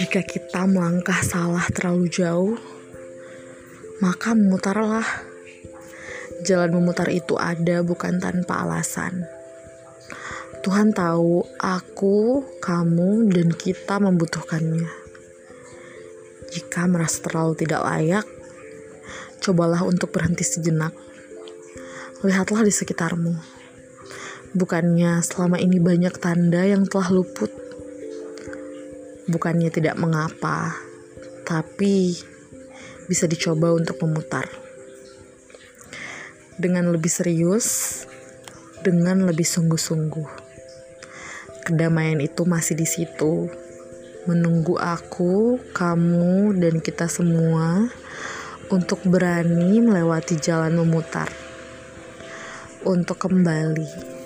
Jika kita melangkah salah terlalu jauh, maka memutarlah. Jalan memutar itu ada bukan tanpa alasan. Tuhan tahu aku, kamu, dan kita membutuhkannya. Jika merasa terlalu tidak layak, cobalah untuk berhenti sejenak. Lihatlah di sekitarmu. Bukannya selama ini banyak tanda yang telah luput bukannya tidak mengapa, tapi bisa dicoba untuk memutar. Dengan lebih serius, dengan lebih sungguh-sungguh. Kedamaian itu masih di situ, menunggu aku, kamu, dan kita semua untuk berani melewati jalan memutar, untuk kembali